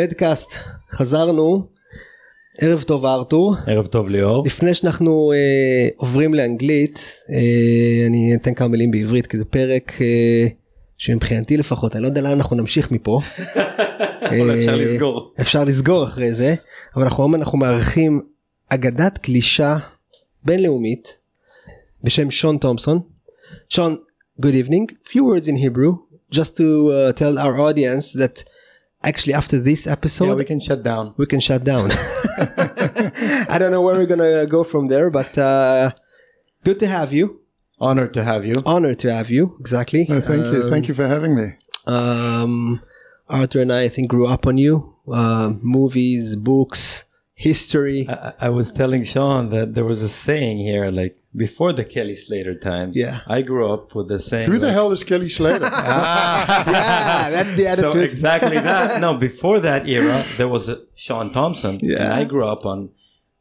מדקאסט. חזרנו. ערב טוב ארתור. ערב טוב ליאור. לפני שאנחנו אה, עוברים לאנגלית, אה, אני אתן כמה מילים בעברית כי זה פרק אה, שמבחינתי לפחות, אני לא יודע לאן אנחנו נמשיך מפה. אבל אפשר אה, לסגור. אפשר לסגור אחרי זה, אבל אנחנו היום אנחנו מארחים אגדת גלישה בינלאומית בשם שון תומפסון. שון, good evening. Few words in Hebrew, just to uh, tell our audience that actually after this episode Yeah, we can shut down. we can shut down. I don't know where we're gonna go from there, but uh, good to have you. Honored to have you. Honored to have you. Exactly. No, thank you. Thank you for having me. Um, Arthur and I, I think, grew up on you. Uh, movies, books, history. I, I was telling Shaun that there was a saying here, like before the Kelly Slater times. Yeah. I grew up with the saying. Who the like- hell is Kelly Slater? yeah, that's the attitude. So exactly that. No, before that era, there was a Shaun Tomson. Yeah. And I grew up on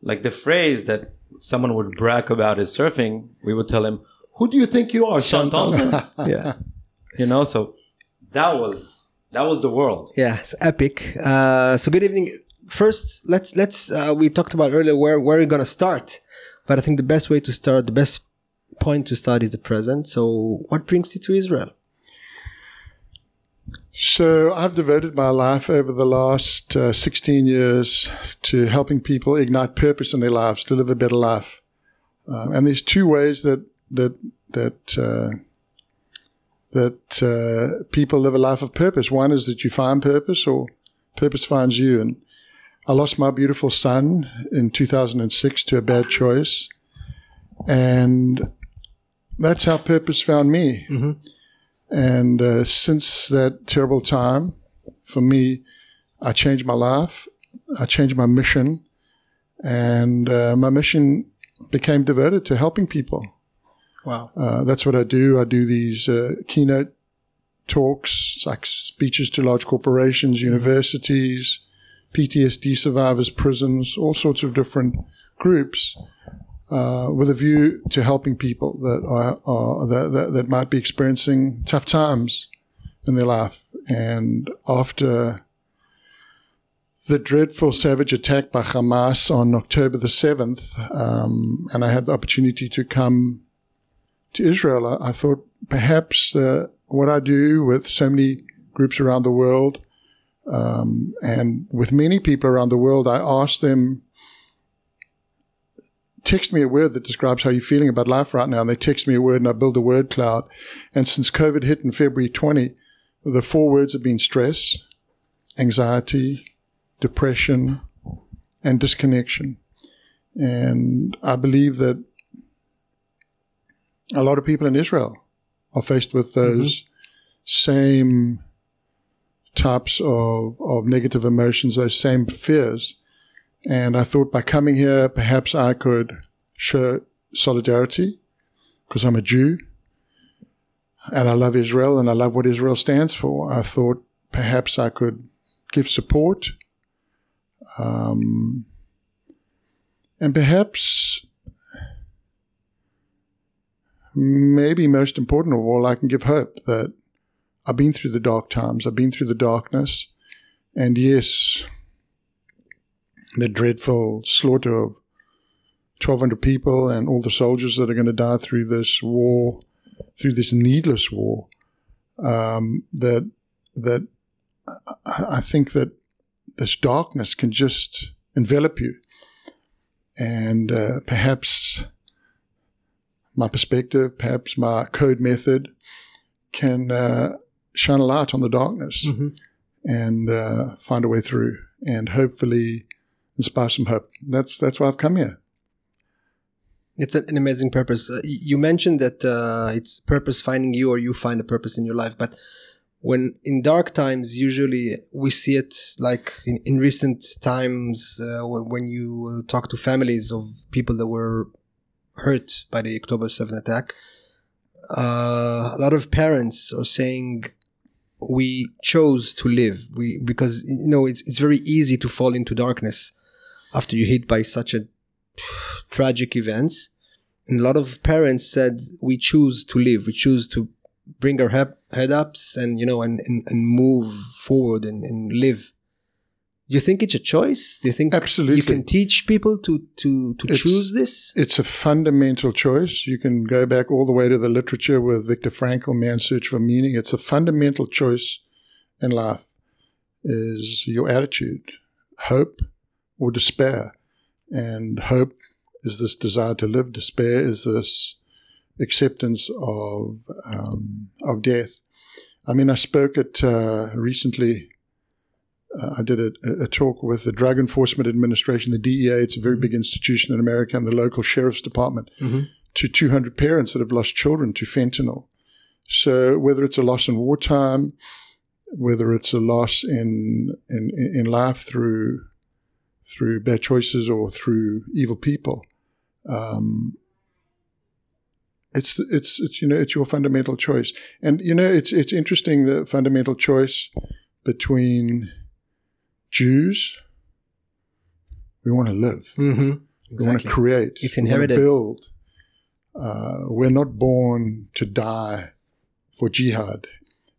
like the phrase that someone would brag about his surfing. We would tell him, "Who do you think you are, Shaun Tomson?" yeah, you know. So that was that was the world. yeah, it's epic. Uh, so good evening. First, let's let's uh, we talked about earlier where where we're gonna start, but I think the best way to start, the best point to start is the present. So, what brings you to Israel? so I've devoted my life over the last uh, 16 years to helping people ignite purpose in their lives to live a better life. Um, and there's two ways that that that uh, that uh, people live a life of purpose. One is that you find purpose, or purpose finds you. And I lost my beautiful son in 2006 to a bad choice, and that's how purpose found me. And uh, since that terrible time, for me, I changed my life. I changed my mission, and uh, my mission became devoted to helping people. Wow. Uh, that's what I do. I do these uh, keynote talks, like speeches to large corporations, universities, PTSD survivors, prisons, all sorts of different groups, uh, with a view to helping people that are, are that, that that might be experiencing tough times in their life. And after the dreadful savage attack by Hamas on October the 7th, um, and I had the opportunity to come to Israel, I, I thought perhaps uh, what I do with so many groups around the world um, and with many people around the world, I ask them, text me a word that describes how you're feeling about life right now. And they text me a word and I build a word cloud. And since COVID hit in February 20, the four words have been stress, anxiety, depression, and disconnection. And I believe that a lot of people in Israel are faced with those same types of, of negative emotions, those same fears. And I thought by coming here, perhaps I could show solidarity because I'm a Jew and I love Israel and I love what Israel stands for. I thought perhaps I could give support. Um, and perhaps maybe most important of all, I can give hope that I've been through the dark times, I've been through the darkness, and yes, the dreadful slaughter of 1,200 people and all the soldiers that are going to die through this war, through this needless war, um, that that I, I think that this darkness can just envelop you, and uh, perhaps my perspective, perhaps my code method, can uh, shine a light on the darkness and uh, find a way through, and hopefully inspire some hope. That's that's why I've come here. It's an amazing purpose. Uh, you mentioned that uh, it's purpose finding you, or you find a purpose in your life. But when in dark times usually we see it like in, in recent times uh, when, when you talk to families of people that were hurt by the october 7th attack uh, a lot of parents are saying we chose to live. We because you know it's, it's very easy to fall into darkness after you're hit by such a tragic events. And a lot of parents said we choose to live. We choose to bring our head, head ups and you know and, and, and move forward and, and live do you think it's a choice do you think Absolutely. you can teach people to to to It's- choose this It's a fundamental choice. You can go back all the way to the literature with Viktor Frankl, Man's Search for Meaning. It's a fundamental choice in life is your attitude, hope or despair. And hope is this desire to live. Despair is this acceptance of um, of death. I mean, I spoke at uh, recently. Uh, I did a, a talk with the Drug Enforcement Administration, the DEA. It's a very big institution in America, and the local sheriff's department to 200 parents that have lost children to fentanyl. So whether it's a loss in wartime, whether it's a loss in in, in life through through bad choices or through evil people, um, it's it's it's you know it's your fundamental choice. And you know it's it's interesting the fundamental choice between Jews. We want to live. mm-hmm. We want to create. It's We inherited. build. Uh, we're not born to die for jihad.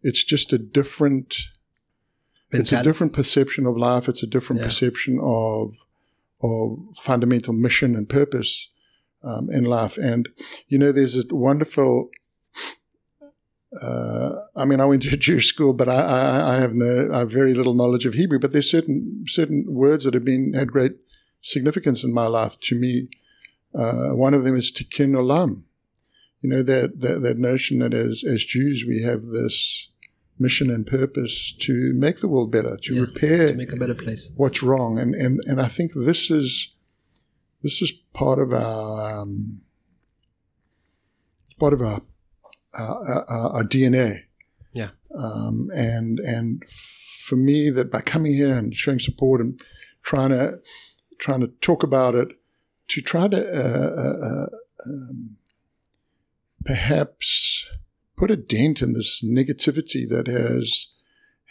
It's just a different. It's a different perception of life. It's a different Yeah. perception of of fundamental mission and purpose um, in life. And you know, there's a wonderful. Uh, I mean, I went to a Jewish school, but I, I, I have no, I have very little knowledge of Hebrew. But there's certain certain words that have been had great significance in my life to me. Uh, one of them is tikkun olam. You know that, that that notion that as as Jews we have this mission and purpose to make the world better, to Yeah, repair to make a better place what's wrong, and and and I think this is this is part of our um, part of our our, our DNA. Yeah. Um, and and for me, that by coming here and showing support and trying to trying to talk about it, to try to uh, uh, uh, um, perhaps put a dent in this negativity that has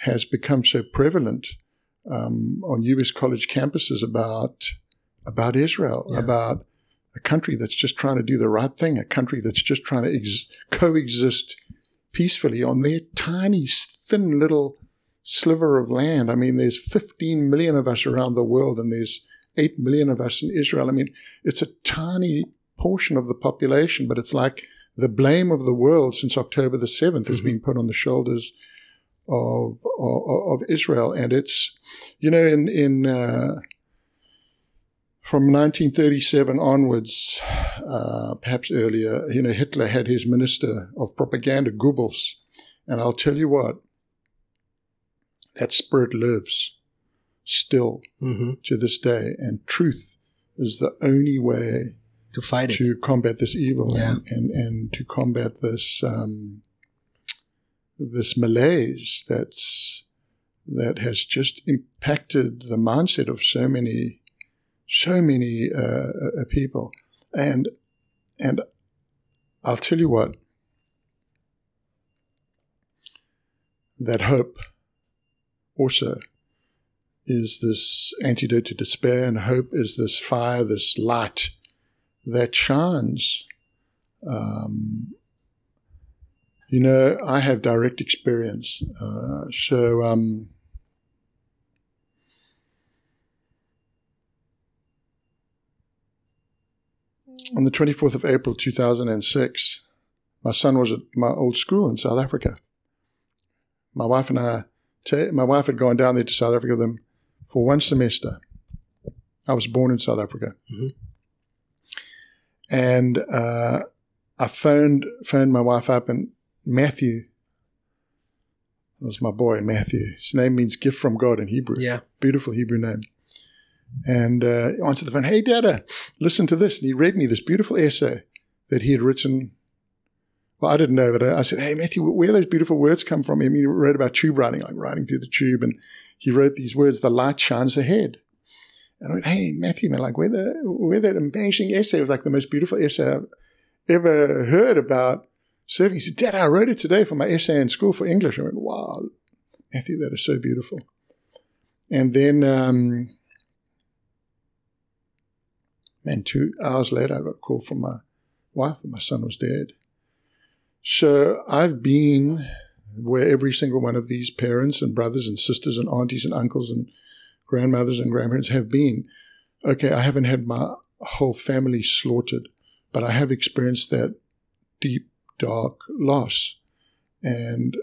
has become so prevalent um, on U.S. college campuses about about Israel, Yeah. about a country that's just trying to do the right thing, a country that's just trying to ex- coexist peacefully on their tiny, thin little sliver of land. I mean, there's 15 million of us around the world, and there's 8 million of us in Israel. I mean, it's a tiny portion of the population, but it's like the blame of the world since October the 7th has been put on the shoulders of, of, of Israel. And it's, you know, in, in, uh, from 1937 onwards, uh, perhaps earlier, you know, Hitler had his minister of propaganda, Goebbels. And I'll tell you what, that spirit lives still hmm to this day. And truth is the only way to fight it to combat this evil Yeah. and, and, and to combat this um, this malaise that's that has just impacted the mindset of so many so many uh, uh, people and and I'll tell you what that hope also is this antidote to despair and hope is this fire this light that shines. Um, you know, I have direct experience. Uh, so, um, on the 24th of April 2006, my son was at my old school in South Africa. My wife and I, ta- my wife had gone down there to South Africa with them for one semester. I was born in South Africa and uh, I phoned phoned my wife up, and Matthew was my boy. Matthew, his name means gift from God in Hebrew. yeah beautiful Hebrew name. And uh, answered the phone. Hey, Dada, listen to this. And he read me this beautiful essay that he had written well, I didn't know, but I, I said, Hey, Matthew, where those beautiful words come from? I mean, he wrote about tube riding, like riding through the tube. And he wrote these words, the light shines ahead. And I went, Hey, Matthew, man, like where the, where that amazing essay was like the most beautiful essay I've ever heard about surfing. He said, Dad, I wrote it today for my essay in school for English. I went, Wow, Matthew, that is so beautiful. And then, um, man, two hours later, I got a call from my wife that my son was dead. So I've been where every single one of these parents and brothers and sisters and aunties and uncles and grandmothers and grandparents have been. Okay, I haven't had my whole family slaughtered, but I have experienced that deep, dark loss. And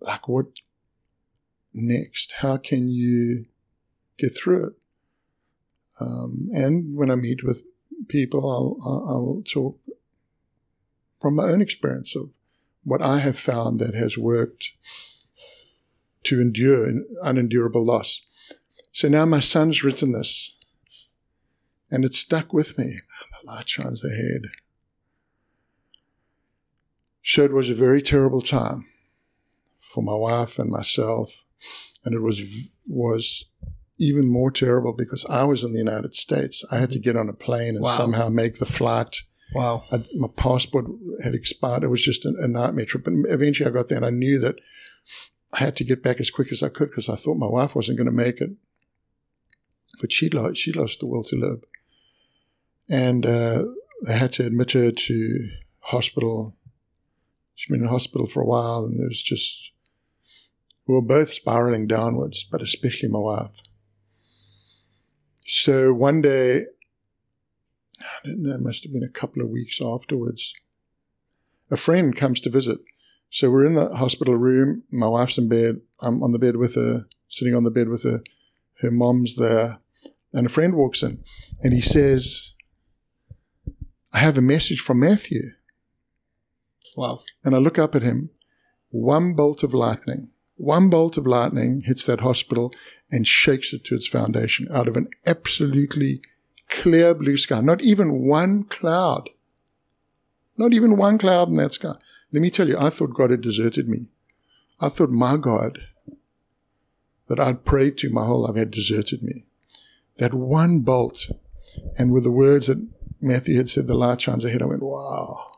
like, what next? How can you get through it? Um, and when I meet with people, I'll, I'll, talk from my own experience of what I have found that has worked to endure an unendurable loss. So now my son's written this, and it stuck with me. The light shines ahead. So it was a very terrible time for my wife and myself, and it was was even more terrible because I was in the United States. I had to get on a plane and Wow. somehow make the flight. Wow. I, my passport had expired. It was just a, a nightmare trip. But eventually I got there and I knew that I had to get back as quick as I could because I thought my wife wasn't going to make it. But she lost, she lost the will to live. And uh, they had to admit her to hospital. She'd been in hospital for a while and there was just, we were both spiraling downwards, but especially my wife. So one day, I don't know, it must have been a couple of weeks afterwards, a friend comes to visit. So we're in the hospital room. My wife's in bed. I'm on the bed with her, sitting on the bed with her. Her mom's there. And a friend walks in and he says, I have a message from Matthew. Wow. And I look up at him. One bolt of lightning, one bolt of lightning hits that hospital and shakes it to its foundation out of an absolutely clear blue sky. Not even one cloud. Not even one cloud in that sky. Let me tell you, I thought God had deserted me. I thought my God that I'd prayed to my whole life had deserted me. That one bolt, and with the words that Matthew had said, the light shines ahead, I went, wow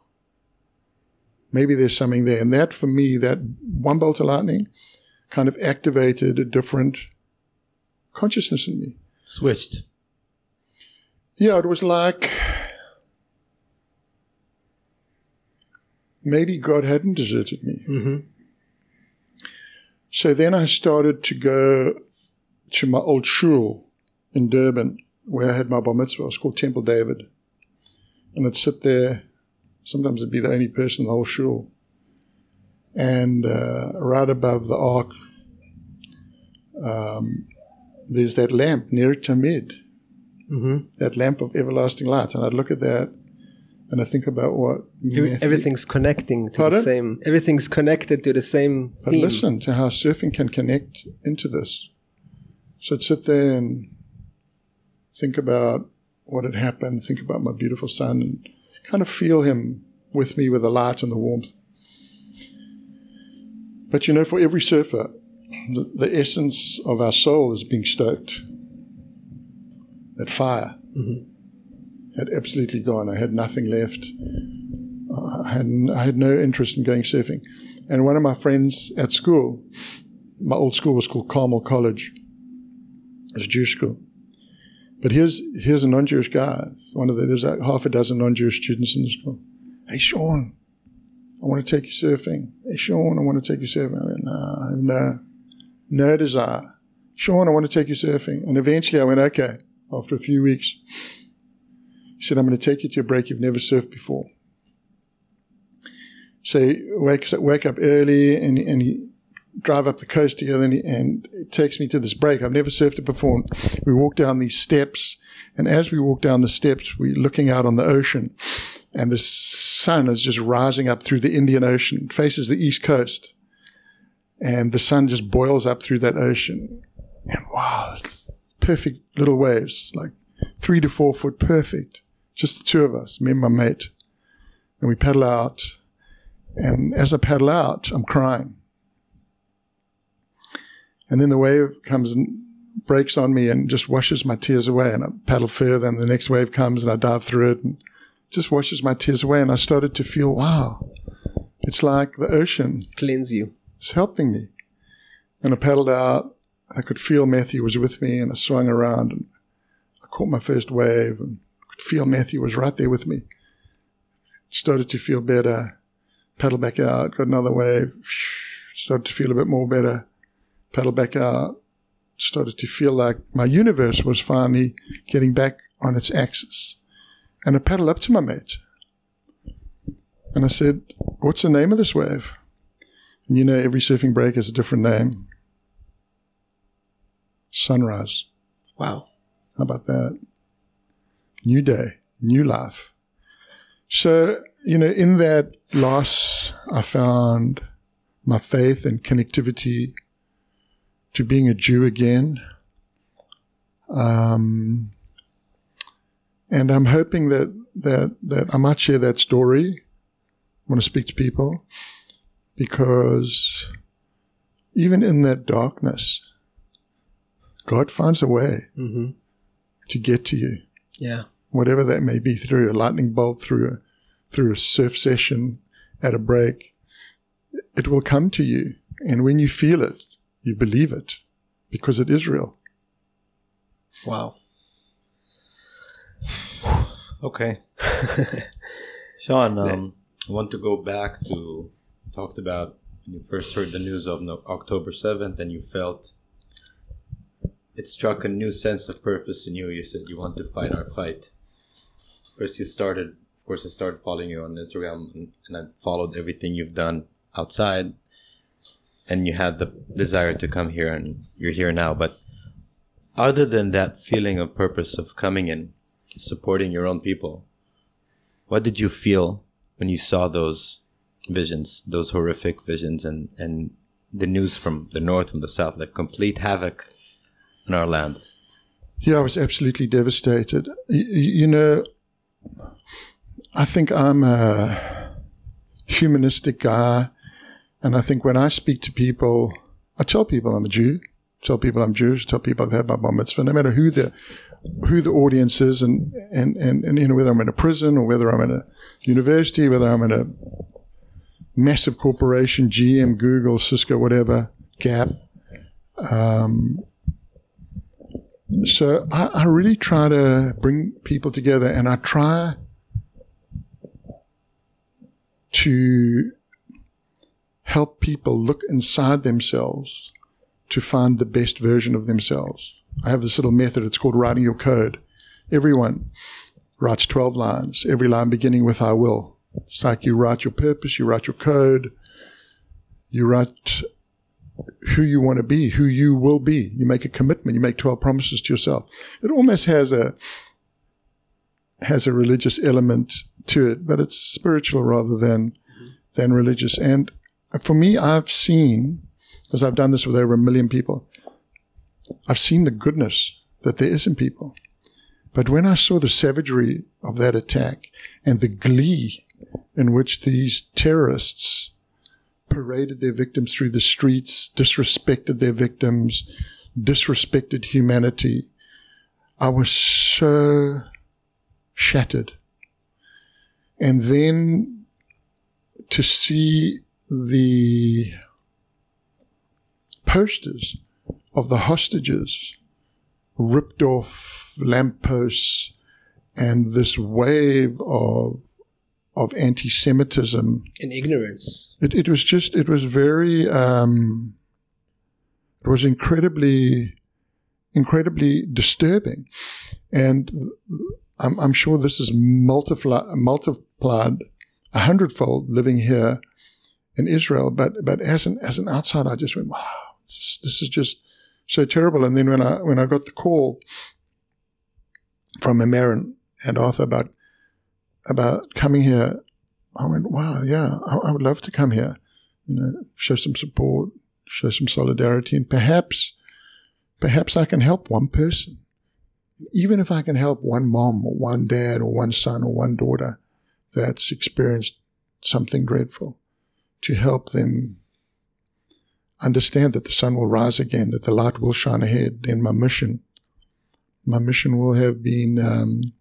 maybe there's something there. And that, for me, that one bolt of lightning kind of activated a different consciousness in me. Switched. Yeah, it was like maybe God hadn't deserted me. Mm-hmm. So then I started to go to my old shul in Durban, where I had my bar mitzvah. It's called Temple David. And I'd sit there. Sometimes I'd be the only person in the whole shul. And uh, right above the ark, um, there's that lamp Ner Tamid, Mm-hmm. that lamp of everlasting light. And I'd look at that and I think about what everything's connecting to Pardon? the same. Everything's connected to the same But theme. listen to how surfing can connect into this. So I'd sit there and think about what had happened, think about my beautiful son, and kind of feel him with me with the light and the warmth. But you know, for every surfer, the, the essence of our soul is being stoked. That fire mm-hmm. had absolutely gone. I had nothing left. I had, I had no interest in going surfing. And one of my friends at school, my old school was called Carmel College. It was a Jewish school. But here's here's a non-Jewish guy. One of the there's like half a dozen non-Jewish students in the school. Hey Shaun, I want to take you surfing. Hey Shaun, I want to take you surfing. I went, nah, I have no desire. Shaun, I want to take you surfing. And eventually I went, okay, after a few weeks. He said, I'm going to take you to a break you've never surfed before. So up, wake up early and, and he drive up the coast together and, he, and it takes me to this break. I've never surfed it before. We walk down these steps and as we walk down the steps, we're looking out on the ocean and the sun is just rising up through the Indian Ocean, It faces the east coast. And the sun just boils up through that ocean. And wow, perfect little waves, like three to four foot perfect. Just the two of us, me and my mate. and we paddle out. And as I paddle out, I'm crying. And then the wave comes and breaks on me and just washes my tears away. And I paddle further, and the next wave comes, and I dive through it, and just washes my tears away. And I started to feel, wow, it's like the ocean Cleanse you. Is helping me. And I paddled out. I could feel Matthew was with me, and I swung around, and I caught my first wave, and could feel Matthew was right there with me. Started to feel better. Paddled back out, got another wave. Started to feel a bit more better. Paddled back out. Started to feel like my universe was finally getting back on its axis. And I paddled up to my mate. And I said, What's the name of this wave? And you know, every surfing break has a different name. Sunrise. Wow. How about that? New day, new life. So, you know, in that loss, I found my faith and connectivity to being a Jew again. Um, and I'm hoping that, that, that I might share that story when I speak to people because even in that darkness, God finds a way hmm to get to you, Yeah. whatever that may be, through a lightning bolt, through a through a surf session, at a break. It will come to you, and when you feel it, you believe it, because it is real. Wow. Okay. Shaun, um, I want to go back to talked about when you first heard the news of October 7th and you felt it struck a new sense of purpose in you. You said you want to fight our fight. First, you started, of course, I started following you on Instagram and, and I followed everything you've done outside. And you had the desire to come here and you're here now. But other than that feeling of purpose of coming in, supporting your own people, what did you feel when you saw those visions, those horrific visions, and and the news from the north, from the south, like complete havoc in our land? Yeah, I was absolutely devastated. Y- you know, I think I'm a humanistic guy, and I think when I speak to people, I tell people I'm a Jew, tell people I'm Jewish, tell people I've had my bar mitzvah, no matter who the who the audience is, and and and, and you know whether I'm in a prison or whether I'm in a university, whether I'm in a massive corporation, GM, Google, Cisco, whatever, Gap. Um, so I, I really try to bring people together and I try to help people look inside themselves to find the best version of themselves. I have this little method, it's called writing your code. Everyone writes 12 lines, every line beginning with I will. It's like you write your purpose, you write your code, you write who you want to be, who you will be. You make a commitment. You make 12 promises to yourself. It almost has a, has a religious element to it, but it's spiritual rather than, than religious. And for me, I've seen, because I've done this with over a million people, I've seen the goodness that there is in people. But when I saw the savagery of that attack and the glee in which these terrorists paraded their victims through the streets, disrespected their victims, disrespected humanity. I was so shattered. And then to see the posters of the hostages ripped off lampposts and this wave of of anti-Semitism and ignorance. it, it was just, it was very, um, it was incredibly, incredibly disturbing. And I'm, I'm sure this is multiplied multiplied a hundredfold living here in Israel. But, but as an, as an outsider, I just went, wow, this is, this is just so terrible. And then when I, when I got the call from Marin and Arthur about, about coming here, I went, wow, yeah, I, I would love to come here, you know, show some support, show some solidarity, and perhaps, perhaps I can help one person. Even if I can help one mom or one dad or one son or one daughter, that's experienced something dreadful to help them understand that the sun will rise again, that the light will shine ahead, then my mission, my mission will have been, um,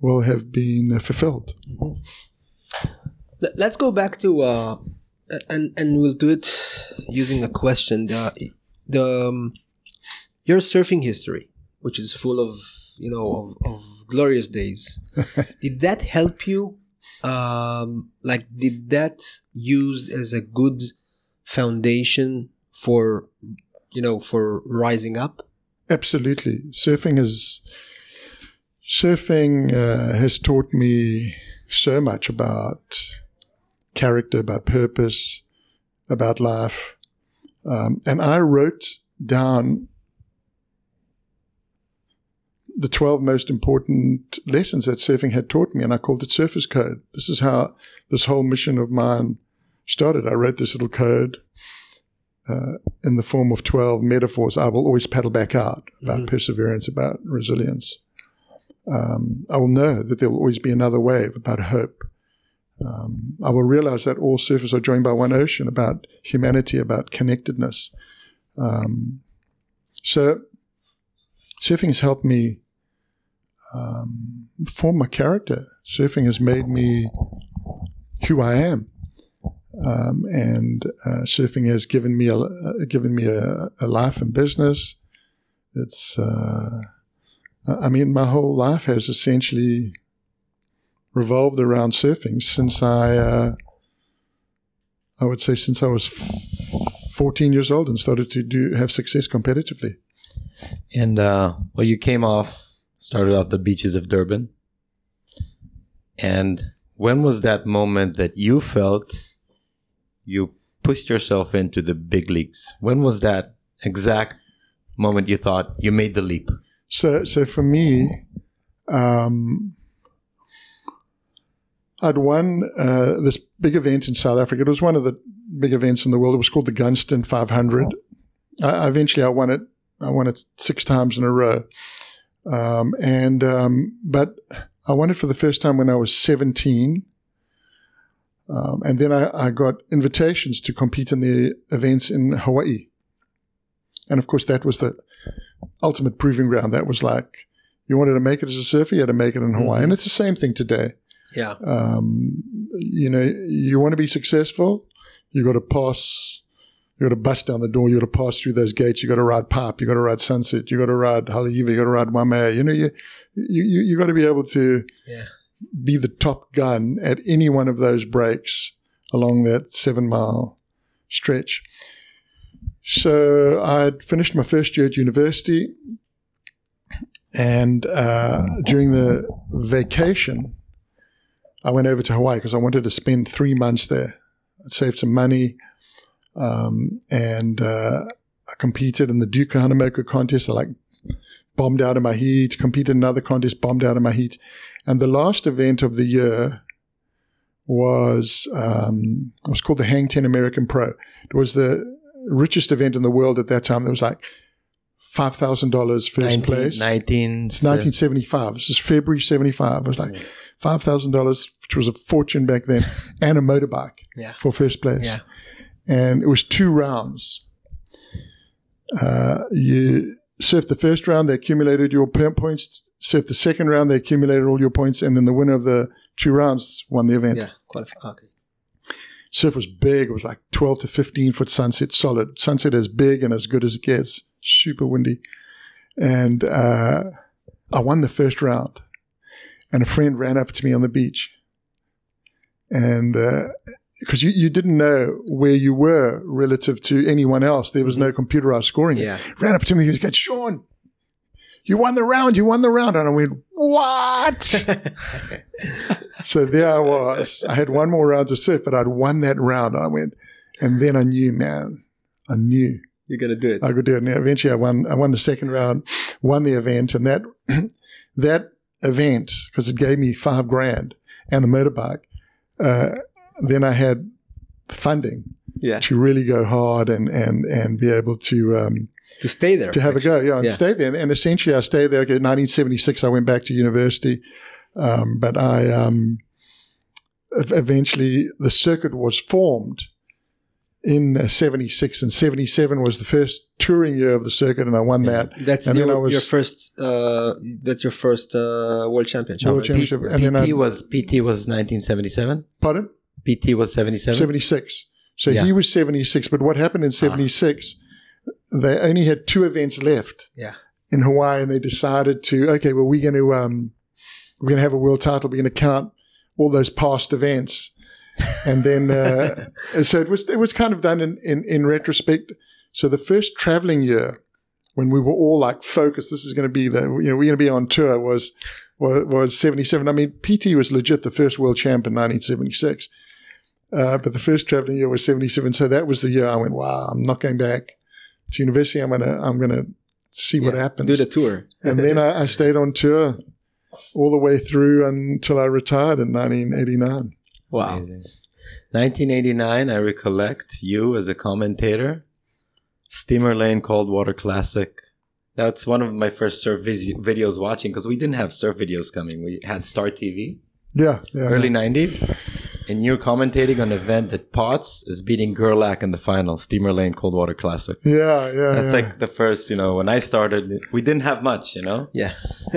will have been fulfilled. Let- Let's go back to uh, and and we'll do it using a question. The the um, your surfing history, which is full of you know of, of glorious days, did that help you? Um, like, did that used as a good foundation for you know for rising up? Absolutely. Surfing is surfing uh, has taught me so much about character, about purpose, about life. Um, and I wrote down the 12 most important lessons that surfing had taught me, and I called it Surfer's Code. This is how this whole mission of mine started. I wrote this little code uh, in the form of 12 metaphors I will always paddle back out about perseverance, about resilience. Um, I will know that there will always be another wave about hope. Um, I will realize that all surfers are joined by one ocean about humanity, about connectedness. Um, so, surfing has helped me um, form my character. Surfing has made me who I am um, and uh, surfing has given me a uh, given me a, a life and business. It's uh, I mean my whole life has essentially revolved around surfing since I uh, I would say since I was f- 14 years old and started to do have success competitively. And uh, well, you came off, started off the beaches of Durban. And when was that moment that you felt you pushed yourself into the big leagues? When was that exact moment you thought you made the leap? So, so for me, um, I'd won uh, this big event in South Africa. It was one of the big events in the world. It was called the Gunston 500. I, eventually, I won it. I won it six times in a row. Um, and um, but I won it for the first time when I was 17. Um, and then I, I got invitations to compete in the events in Hawaii. And of course, that was the ultimate proving ground. That was like, you wanted to make it as a surfer, you had to make it in Hawaii. And it's the same thing today. Yeah. Um, you know, you want to be successful, you got to pass, you got to bust down the door, you got to pass through those gates, you got to ride Pop, you got to ride Sunset, you got to ride Haleiwa, you got to ride Waimea. You know, you, you, you, you got to be able to Yeah. be the top gun at any one of those breaks along that seven mile stretch. So I'd finished my first year at university, and uh, during the vacation, I went over to Hawaii because I wanted to spend three months there. I saved some money, um, and uh, I competed in the Duke Kahanamoku contest. I like bombed out of my heat. Competed in another contest, bombed out of my heat, and the last event of the year was um, it was called the Hang Ten American Pro. It was the richest event in the world at that time. There was like five thousand dollars first place. 19, It's 1975. This is February 75. It was like $5,000, which was a fortune back then, and a motorbike Yeah. for first place. Yeah. And it was two rounds. Uh, you surfed the first round, they accumulated your points. Surfed the second round, they accumulated all your points. And then the winner of the two rounds won the event. Yeah. Qualify. Okay. Surf was big. It was like 12 to 15 foot sunset solid. Sunset as big and as good as it gets. Super windy. And uh, I won the first round. And a friend ran up to me on the beach. And because you, you didn't know where you were relative to anyone else, there was no computerized scoring. Yeah. Ran up to me. He goes, Shaun, you won the round. You won the round. And I went, what? So there I was. I had one more round to surf, but I'd won that round. I went, and then I knew, man, I knew You're gonna do it. I could do it. And eventually, I won. I won the second round, won the event, and that that event because it gave me five grand and the motorbike. Uh, then I had funding yeah. to really go hard and and and be able to um, To stay there. to have a go, yeah, and Yeah. stay there. And essentially, I stayed there. Okay, 1976, I went back to university. Um, but I um, eventually the circuit was formed in uh, 76 and 77 was the first touring year of the circuit and I won that. That's and your, then I was your first. Uh, that's your first uh, world championship. World championship. P- and then PT I, was PT was 1977. pardon? PT was 77. 76. So Yeah. he was 76. But what happened in 76, they only had two events left Yeah. in Hawaii and they decided to, okay, well, we're going to, um, we're going to have a world title. We're going to count all those past events. And then, uh, so it was, it was kind of done in, in, in retrospect. So the first traveling year when we were all like focused, this is going to be the, you know, we're going to be on tour was, was, was 77. I mean, PT was legit the first world champ in 1976. Uh, but the first traveling year was 77. So that was the year I went, wow, I'm not going back to university. I'm going to, I'm going to see what Yeah. happens. Do the tour. and then I, I stayed on tour all the way through until I retired in 1989. Wow. Amazing. 1989, I recollect you as a commentator. Steamer Lane Cold Water Classic. That's one of my first surf vis- videos watching because we didn't have surf videos coming. We had Star TV, Yeah. Yeah. early 90s. And you're commentating on an event that Potts is beating Gerlach in the final, Steamer Lane Cold Water Classic. Yeah. Yeah. That's yeah. like the first, you know, when I started, we didn't have much, you know? Yeah.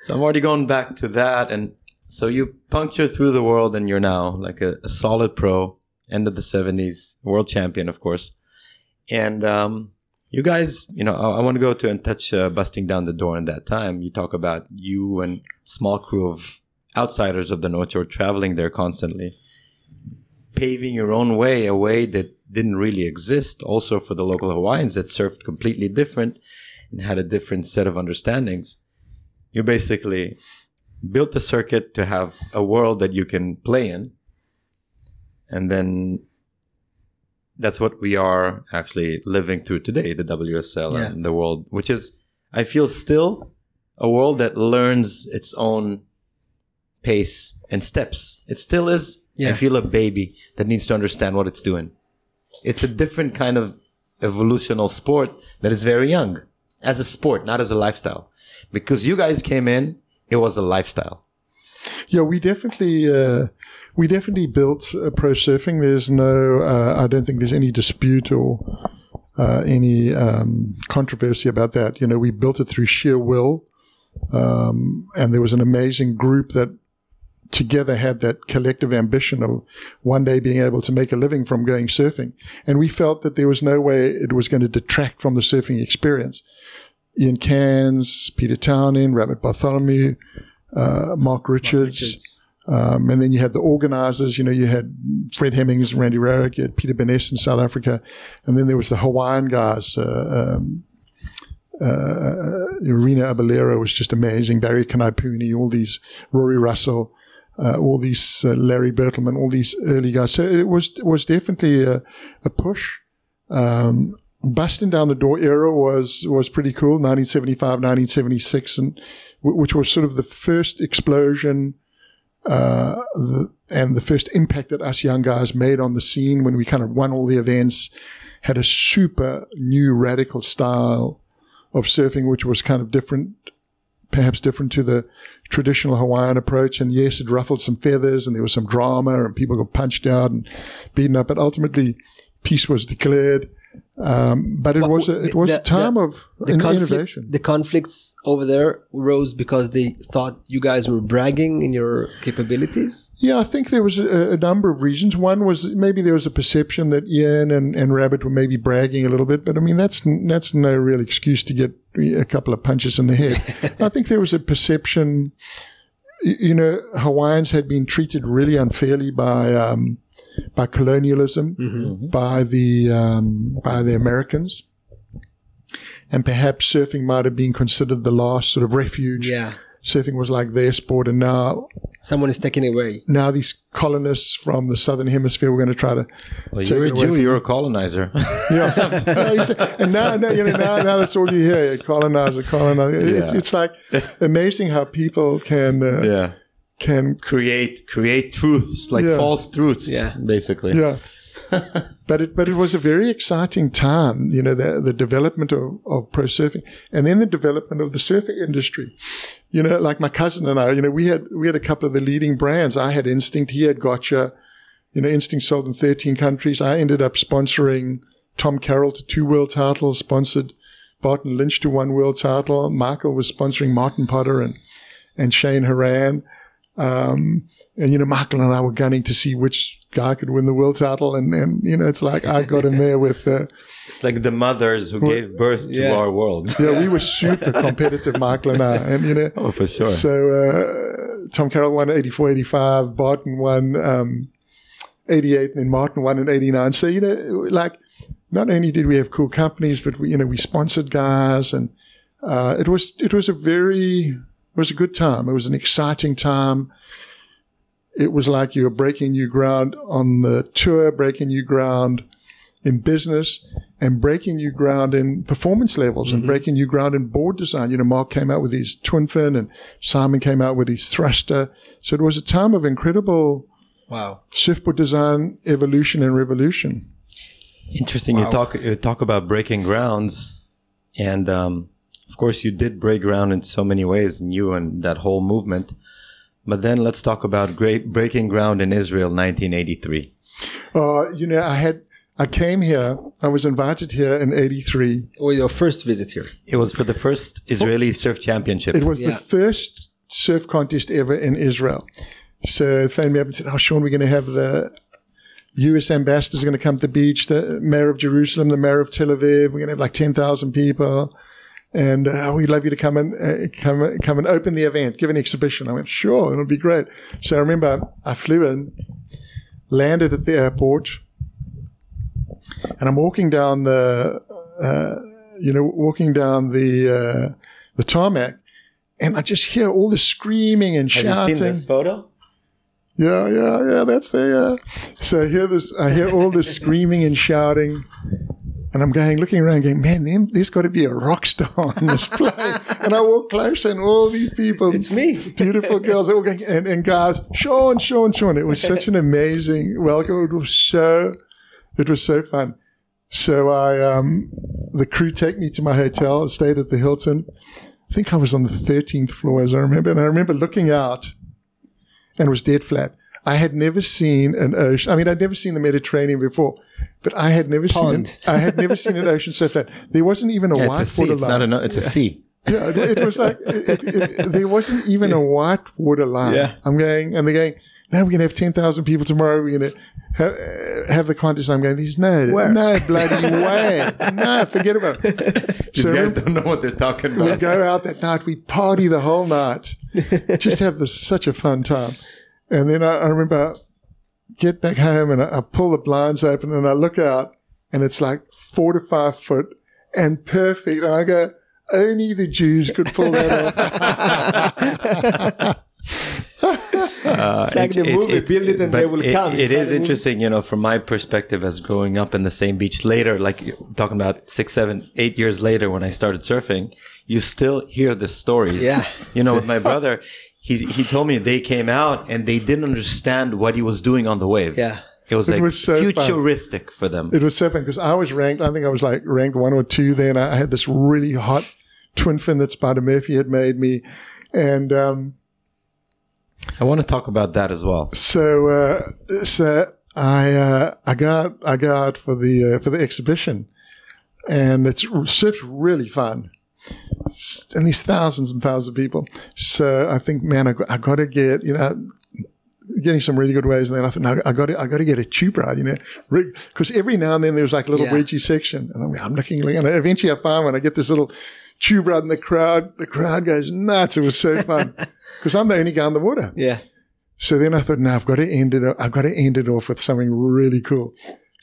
So I'm already going back to that. And so you puncture through the world and you're now like a, a solid pro, end of the 70s, world champion, of course. And um, you guys, you know, I, I want to go to and touch uh, busting down the door in that time. You talk about you and small crew of outsiders of the North Shore traveling there constantly, paving your own way, a way that didn't really exist also for the local Hawaiians that surfed completely different and had a different set of understandings. You basically built the circuit to have a world that you can play in. And then that's what we are actually living through today, the WSL Yeah. and the world, which is, I feel, still a world that learns its own pace and steps. It still is, I Yeah. feel, a baby that needs to understand what it's doing. It's a different kind of evolutional sport that is very young as a sport, not as a lifestyle. Because you guys came in, it was a lifestyle. Yeah, we definitely uh, we definitely built uh, pro surfing. There's no, uh, I don't think there's any dispute or uh, any um, controversy about that. You know, we built it through sheer will, um, and there was an amazing group that together had that collective ambition of one day being able to make a living from going surfing. And we felt that there was no way it was going to detract from the surfing experience. Ian Cairns, Peter Townend, Rabbit Bartholomew, uh, Mark Richards. Um, and then you had the organizers, you know, you had Fred Hemmings, Randy Rarick, you had Peter Burness in South Africa. And then there was the Hawaiian guys, uh, um, uh, Reno Abellira was just amazing. Barry Kanaiaupuni, all these, Rory Russell, uh, all these, uh, Larry Bertlemann, all these early guys. So it was, was definitely a, a push. Um, busting down the door era was, was pretty cool. 1975, 1976, and w- which was sort of the first explosion, uh, the, and the first impact that us young guys made on the scene when we kind of won all the events, had a super new radical style of surfing, which was kind of different, perhaps different to the traditional Hawaiian approach. And yes, it ruffled some feathers and there was some drama and people got punched out and beaten up. But ultimately, peace was declared. Um, but it was a, it was the- a time the- of The conflicts, innovation. the conflicts over there rose because they thought you guys were bragging in your capabilities. Yeah, I think there was a, a number of reasons. One was maybe there was a perception that Ian and, and Rabbit were maybe bragging a little bit, but I mean that's that's no real excuse to get a couple of punches in the head. I think there was a perception, you know, Hawaiians had been treated really unfairly by um, by colonialism, by the um, by the Americans, and perhaps surfing might have been considered the last sort of refuge. Yeah, Surfing was like their sport, and now someone is taking it away. now these colonists from the southern hemisphere were going to try to Well, take you're a it away Jew, you're a colonizer. yeah No, and now, now you know now, now that's all you hear colonizer colonizer it's, Yeah. it's like amazing how people can uh, yeah. Can Create create truths, like Yeah. false truths. Yeah. Basically. yeah but it but it was a very exciting time. You know, the the development of, of pro surfing, and then the development of the surfing industry. You know, like my cousin and I. You know, we had we had a couple of the leading brands. I had Instinct. He had Gotcha. You know, Instinct sold in 13 countries. I ended up sponsoring Tom Carroll to two world titles. Sponsored Barton Lynch to one world title. Michael was sponsoring Martin Potter and and Shane Haran. Um, and you know, Michael and I were gunning to see which guy could win the world title, and and you know, it's like I got in there with. Uh, It's like the mothers who gave birth to Yeah. our world. yeah, we were super competitive, Michael and I, and you know, Oh, for sure. so uh, Tom Carroll won 84, 85, Barton won um, 88, and then Martin won in 89. So you know, like not only did we have cool companies, but we, you know, we sponsored guys, and uh, it was it was a very it was a good time. It was an exciting time. It was like you were breaking new ground on the tour, breaking new ground in business, and breaking new ground in performance levels, and breaking new ground in board design. You know, Mark came out with his twin fin, and Simon came out with his thruster. So it was a time of incredible Wow. surfboard design evolution and revolution. Interesting. You talk you talk about breaking grounds, and um, of course, you did break ground in so many ways, and you and that whole movement. But then let's talk about great breaking ground in Israel, 1983. Uh, you know, I had I came here. I was invited here in '83. Or your first visit here. It was for the first Israeli surf championship. It was Yeah. the first surf contest ever in Israel. So they phoned me up and said, "Oh, Shaun, we're going to have the U.S. ambassadors are going to come to the beach. The mayor of Jerusalem, the mayor of Tel Aviv. We're going to have like ten thousand people." And uh, we'd love you to come and uh, come come and open the event, give an exhibition. I went, sure, it'll be great. So I remember I flew in, landed at the airport, and I'm walking down the, uh, you know, walking down the uh, the tarmac, and I just hear all the screaming and Have shouting. you seen this photo? Yeah, yeah, yeah. That's the. So I hear this. I hear all this screaming and shouting, and I'm going, looking around, going, man, there's got to be a rock star on this plane. and I walk closer, and all these people, It's me. beautiful girls, all going, and, and guys, Shaun, Shaun, Shaun. It was such an amazing welcome. It was so, it was so fun. So I, um, the crew take me to my hotel. I stayed at the Hilton. I think I was on the 13th floor, as I remember. And I remember looking out, and it was dead flat. I had never seen an ocean. I mean, I'd never seen the Mediterranean before, but I had never Pond. seen. An, I had never seen an ocean so flat. There wasn't even a Yeah, white it's a sea. water It's line. not a. no- It's a sea. Yeah, it, it was like it, it, it, there wasn't even a white water line. Yeah. I'm going, and they're going. Now we're gonna have ten thousand people tomorrow. We're gonna have, uh, have the contest. I'm going. There's no, Where? no bloody way. No, forget about it. These So guys don't know what they're talking about. we go out that night. We party the whole night. Just have this such a fun time. And then I, I remember get back home and I, I pull the blinds open and I look out and it's like four to five foot and perfect. And I go, only the Jews could pull that off. Uh, like the movie, build it and they will it- come. It It's is the interesting, you know, from my perspective as growing up in the same beach later, like talking about six, seven, eight years later when I started surfing, you still hear the stories. Yeah. You know, with my brother, he he told me they came out and they didn't understand what he was doing on the wave. Yeah. It was It like was so fun. futuristic for them. It was so fun because I was ranked, I think I was like ranked one or two then. I had this really hot twin fin that Spider Murphy had made me. And, um, I want to talk about that as well. So, uh, so I, uh, I got, I got for the, uh, for the exhibition and it's surf's really fun. And these thousands and thousands of people. So I think, man, I, got- I got to get, you know, getting some really good waves. And then I thought, no, I got to, I got to get a tube ride, you know, because every now and then there's like a little Yeah. wedgie section. And I'm, I'm looking, and eventually I find when I get this little tube ride in the crowd, the crowd goes nuts. It was so fun because I'm the only guy in the water. Yeah. So then I thought, no, I've got to end it. I've got to end it off with something really cool.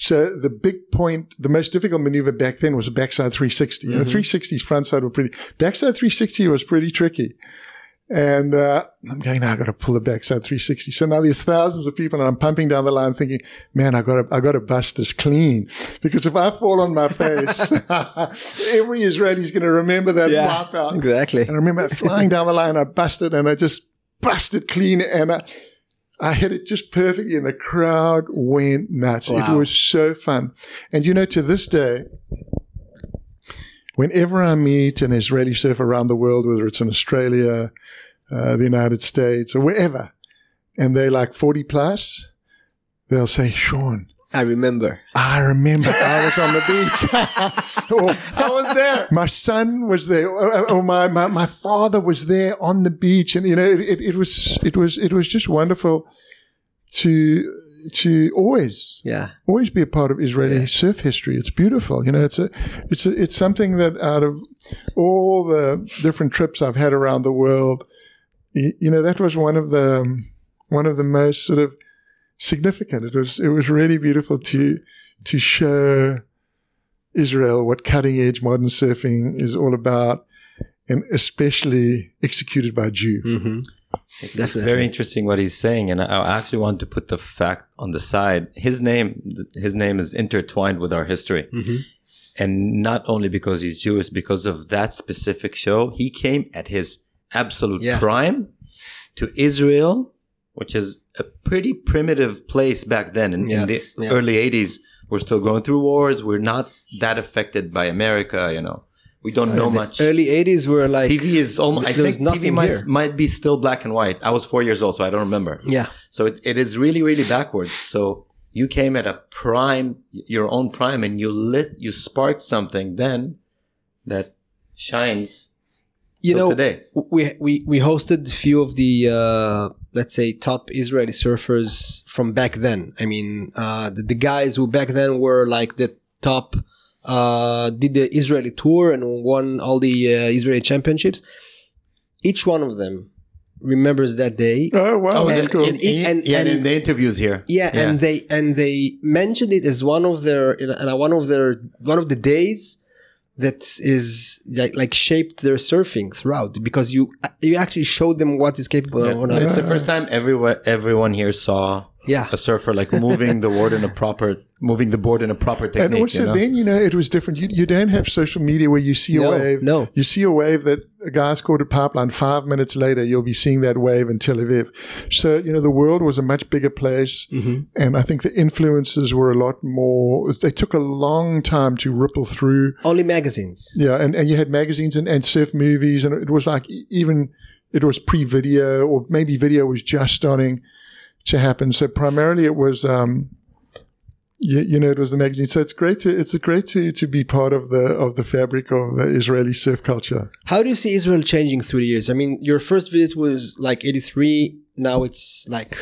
So the big point, the most difficult maneuver back then was a backside 360. You know, 360s front side were pretty, backside 360 was pretty tricky. And, uh, I'm going, now I got to pull the backside 360. So now there's thousands of people and I'm pumping down the line thinking, man, I got to, I got to bust this clean because if I fall on my face, every Israeli's going to remember that Yeah. wipe out. Exactly. And I remember flying down the line, I busted and I just busted clean and I, I hit it just perfectly, and the crowd went nuts. It was so fun. And you know, to this day, whenever I meet an Israeli surfer around the world, whether it's in Australia, uh, the United States, or wherever, and they're like 40 plus, they'll say, Shaun, I remember. I remember I was on the beach. or, I was there. my son was there, or, or my, my, my father was there on the beach, and you know, it, it, it was it was it was just wonderful to to always Yeah. always be a part of Israeli surf history. It's beautiful, you know. It's a it's a, it's something that out of all the different trips I've had around the world, you, you know, that was one of the um, one of the most sort of significant. It was it was really beautiful to to show Israel what cutting edge modern surfing is all about, and especially executed by a Jew. Mm-hmm. It's Definitely. very interesting what he's saying, and I I actually want to put the fact on the side. His name, his name is intertwined with our history, Mhm. and not only because he's Jewish, because of that specific show, he came at his absolute Yeah. prime to Israel, which is a pretty primitive place back then. In, Yeah. in the Yeah. early '80s, we're still going through wars. We're not that affected by America. You know, we don't know much. Early 80s were like. TV is almost. I think TV might, might be still black and white. I was four years old, so I don't remember. Yeah. So it, it is really, really backwards. So you came at a prime, your own prime, and you lit, you sparked something then that shines You know, today. we we we hosted a few of the uh, let's say top Israeli surfers from back then. I mean, uh, the, the guys who back then were like the top, uh, did the Israeli tour and won all the uh, Israeli championships. Each one of them remembers that day. Oh wow, that's cool. and- and- yeah, and- in the interviews here. Yeah, and they and they mentioned it as one of their and one of their one of the days that is like, like shaped their surfing throughout because you you actually showed them what is capable Yeah. of. on it's a, the first time everyone everyone here saw yeah, a surfer like moving the board in a proper moving the board in a proper technique. and also you know? then you know it was different. You, you don't have social media where you see a wave. no. you see a wave that a guy scored a pipeline. Five minutes later, you'll be seeing that wave in Tel Aviv. So you know the world was a much bigger place, Mm-hmm. and I think the influences were a lot more. They took a long time to ripple through. only magazines. Yeah, and, and you had magazines and, and surf movies, and it was like even it was pre-video or maybe video was just starting to happen. So primarily it was, um, you, you know, it was the magazine. So it's great to it's great to to be part of the of the fabric of uh, Israeli surf culture. How do you see Israel changing through the years? I mean, your first visit was like eighty three. Now it's like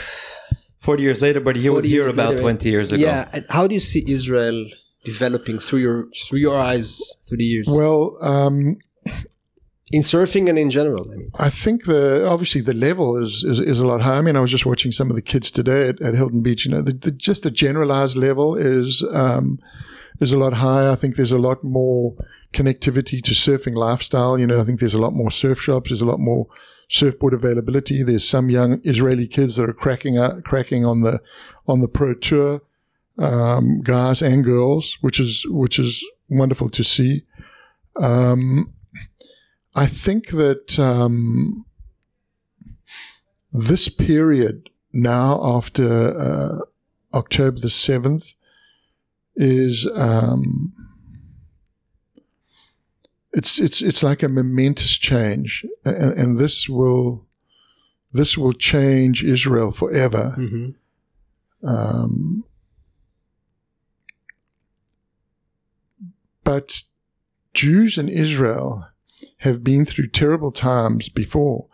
Forty years later, but he was here years about later. twenty years ago. yeah. And how do you see Israel developing through your through your eyes through the years Well, um, in surfing and in general? I mean, I think the obviously the level is, is is a lot higher. I mean, I was just watching some of the kids today at, at Hilton Beach. You know, the, the, just the generalized level is um, is a lot higher. I think there's a lot more connectivity to surfing lifestyle. You know, I think there's a lot more surf shops. There's a lot more surfboard availability. There's some young Israeli kids that are cracking cracking on the on the pro tour, um, guys and girls, which is which is wonderful to see. Um, I think that um, this period now after uh, October the seventh is um, it's it's it's like a momentous change, and, and this will this will change Israel forever. Um, but Jews in Israel have been through terrible times before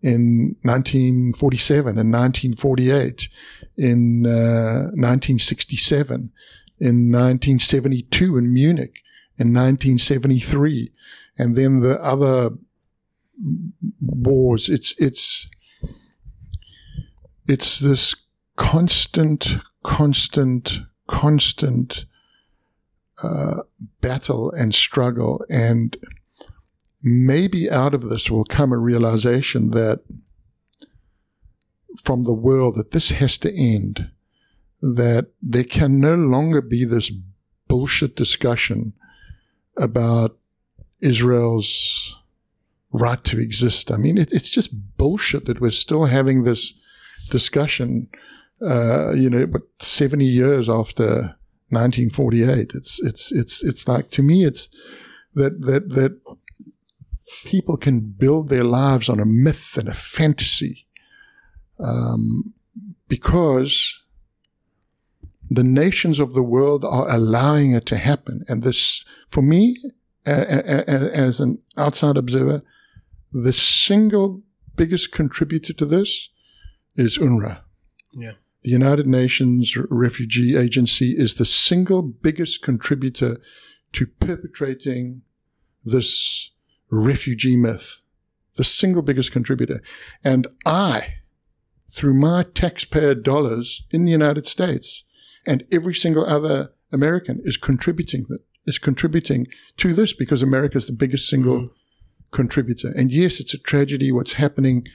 in 1947 and 1948, in uh, 1967, in 1972 in Munich, in 1973, and then the other wars. It's it's it's this constant, constant, constant uh, battle and struggle. And maybe out of this will come a realization that from the world that this has to end, that there can no longer be this bullshit discussion about Israel's right to exist. I mean, it, it's just bullshit that we're still having this discussion. Uh, you know, but 70 years after 1948, it's it's it's it's like to me, it's that that that people can build their lives on a myth and a fantasy, um, because the nations of the world are allowing it to happen. And this, for me, a- a- a- as an outside observer, the single biggest contributor to this is UNRWA. Yeah. The United Nations Refugee Agency is the single biggest contributor to perpetrating this refugee myth. The single biggest contributor. And I, through my taxpayer dollars in the United States, and every single other American is contributing that is contributing to this because America is the biggest single mm-hmm. contributor. And yes, it's a tragedy what's happening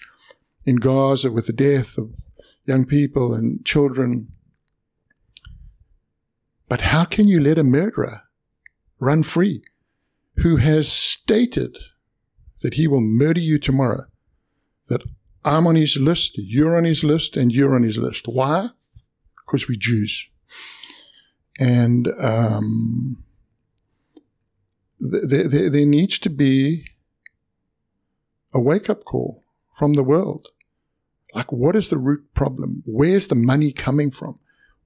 in Gaza with the death of young people and children. But how can you let a murderer run free who has stated that he will murder you tomorrow? That I'm on his list, you're on his list, and you're on his list. Why? Because we're Jews. And um, th- th- th- there needs to be a wake up call from the world. Like, what is the root problem? Where's the money coming from?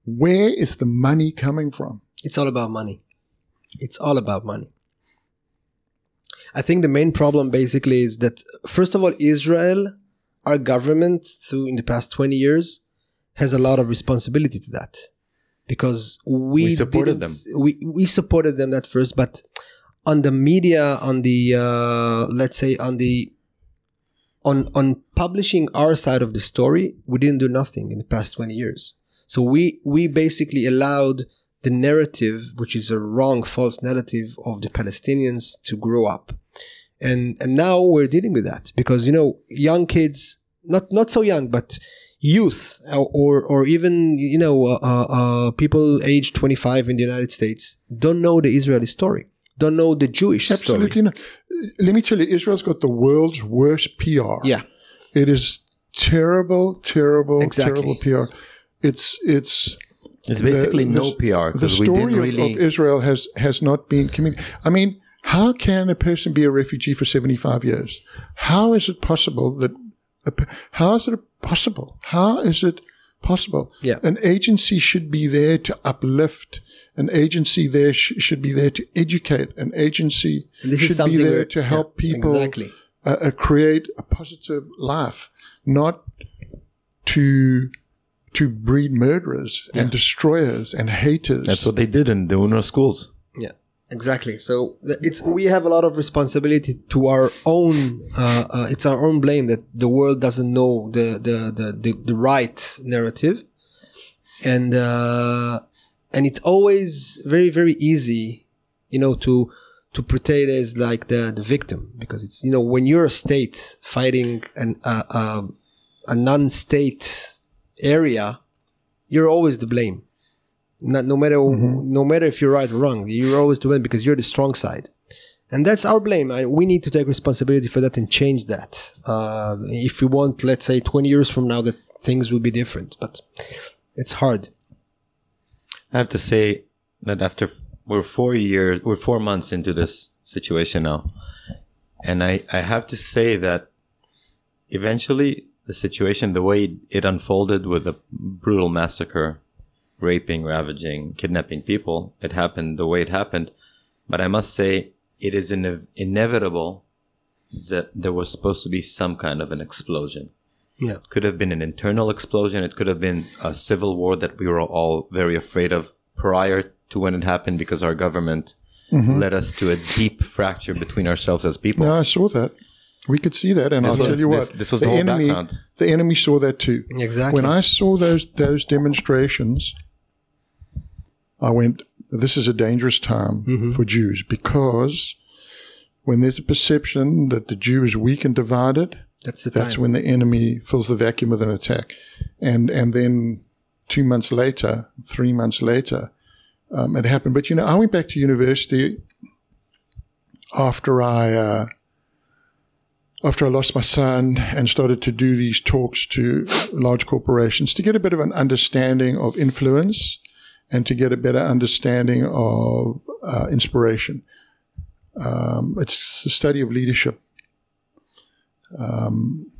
Where is the money coming from? It's all about money. It's all about money. I think the main problem basically is that first of all, Israel, our government, through in the past twenty years, has a lot of responsibility to that, because we, We supported didn't- We we supported them at first, but on the media, on the uh, let's say on the on on publishing our side of the story, we didn't do nothing in the past twenty years. So we we basically allowed the narrative, which is a wrong, false narrative of the Palestinians, to grow up, and and now we're dealing with that because you know young kids, not not so young, but youth or or, or even you know uh, uh, uh, people aged 25 in the United States don't know the Israeli story, don't know the Jewish Absolutely story. not. Let me tell you, Israel's got the world's worst PR. Yeah, It is terrible, terrible, Exactly. terrible PR. It's it's It's basically the- no PR the because we story didn't of- really. of, Israel has has not been communicated. I mean, how can a person be a refugee for seventy five years? How is it possible that? a How is it possible? How is it possible? Yeah. an agency should be there to uplift. An agency there sh- should be there to educate. An agency And this is should be there to help yeah, people exactly. uh, uh, create a positive life, not to to breed murderers and destroyers and haters. That's what they did in the UNRWA schools. Exactly. So it's we have a lot of responsibility to our own. Uh, uh, it's our own blame that the world doesn't know the the the the, the right narrative, and uh, and it's always very very easy, you know, to to portray as like the the victim because it's you know when you're a state fighting an a non-state area, you're always the blame not, no matter no matter if you're right or wrong, you're always to win because you're the strong side, and that's our blame. I, we need to take responsibility for that and change that. Uh, if we want, let's say, 20 years from now, that things will be different, but it's hard. I have to say that after we're four years, we're four months into this situation now, and I I have to say that eventually the situation, the way it unfolded with the brutal massacre, raping, ravaging, kidnapping people, it happened the way it happened. But I must say, it is ine- inevitable that there was supposed to be some kind of an explosion Yeah, could have been an internal explosion. It could have been a civil war that we were all very afraid of prior to when it happened because our government mm-hmm. led us to a deep fracture between ourselves as people. no, I saw that. We could see that, and This I'll was- tell you this- what. this was the whole enemy. background. The enemy saw that too. exactly. When I saw those those demonstrations, I went, "This is a dangerous time Mm-hmm. for Jews because when there's a perception that the Jew is weak and divided, that's the that's when the enemy fills the vacuum with an attack, and and then two months later, three months later, um, it happened. But you know, I went back to university after I uh, after I lost my son and started to do these talks to large corporations to get a bit of an understanding of influence and to get a better understanding of uh, inspiration. Um, it's the study of leadership, um,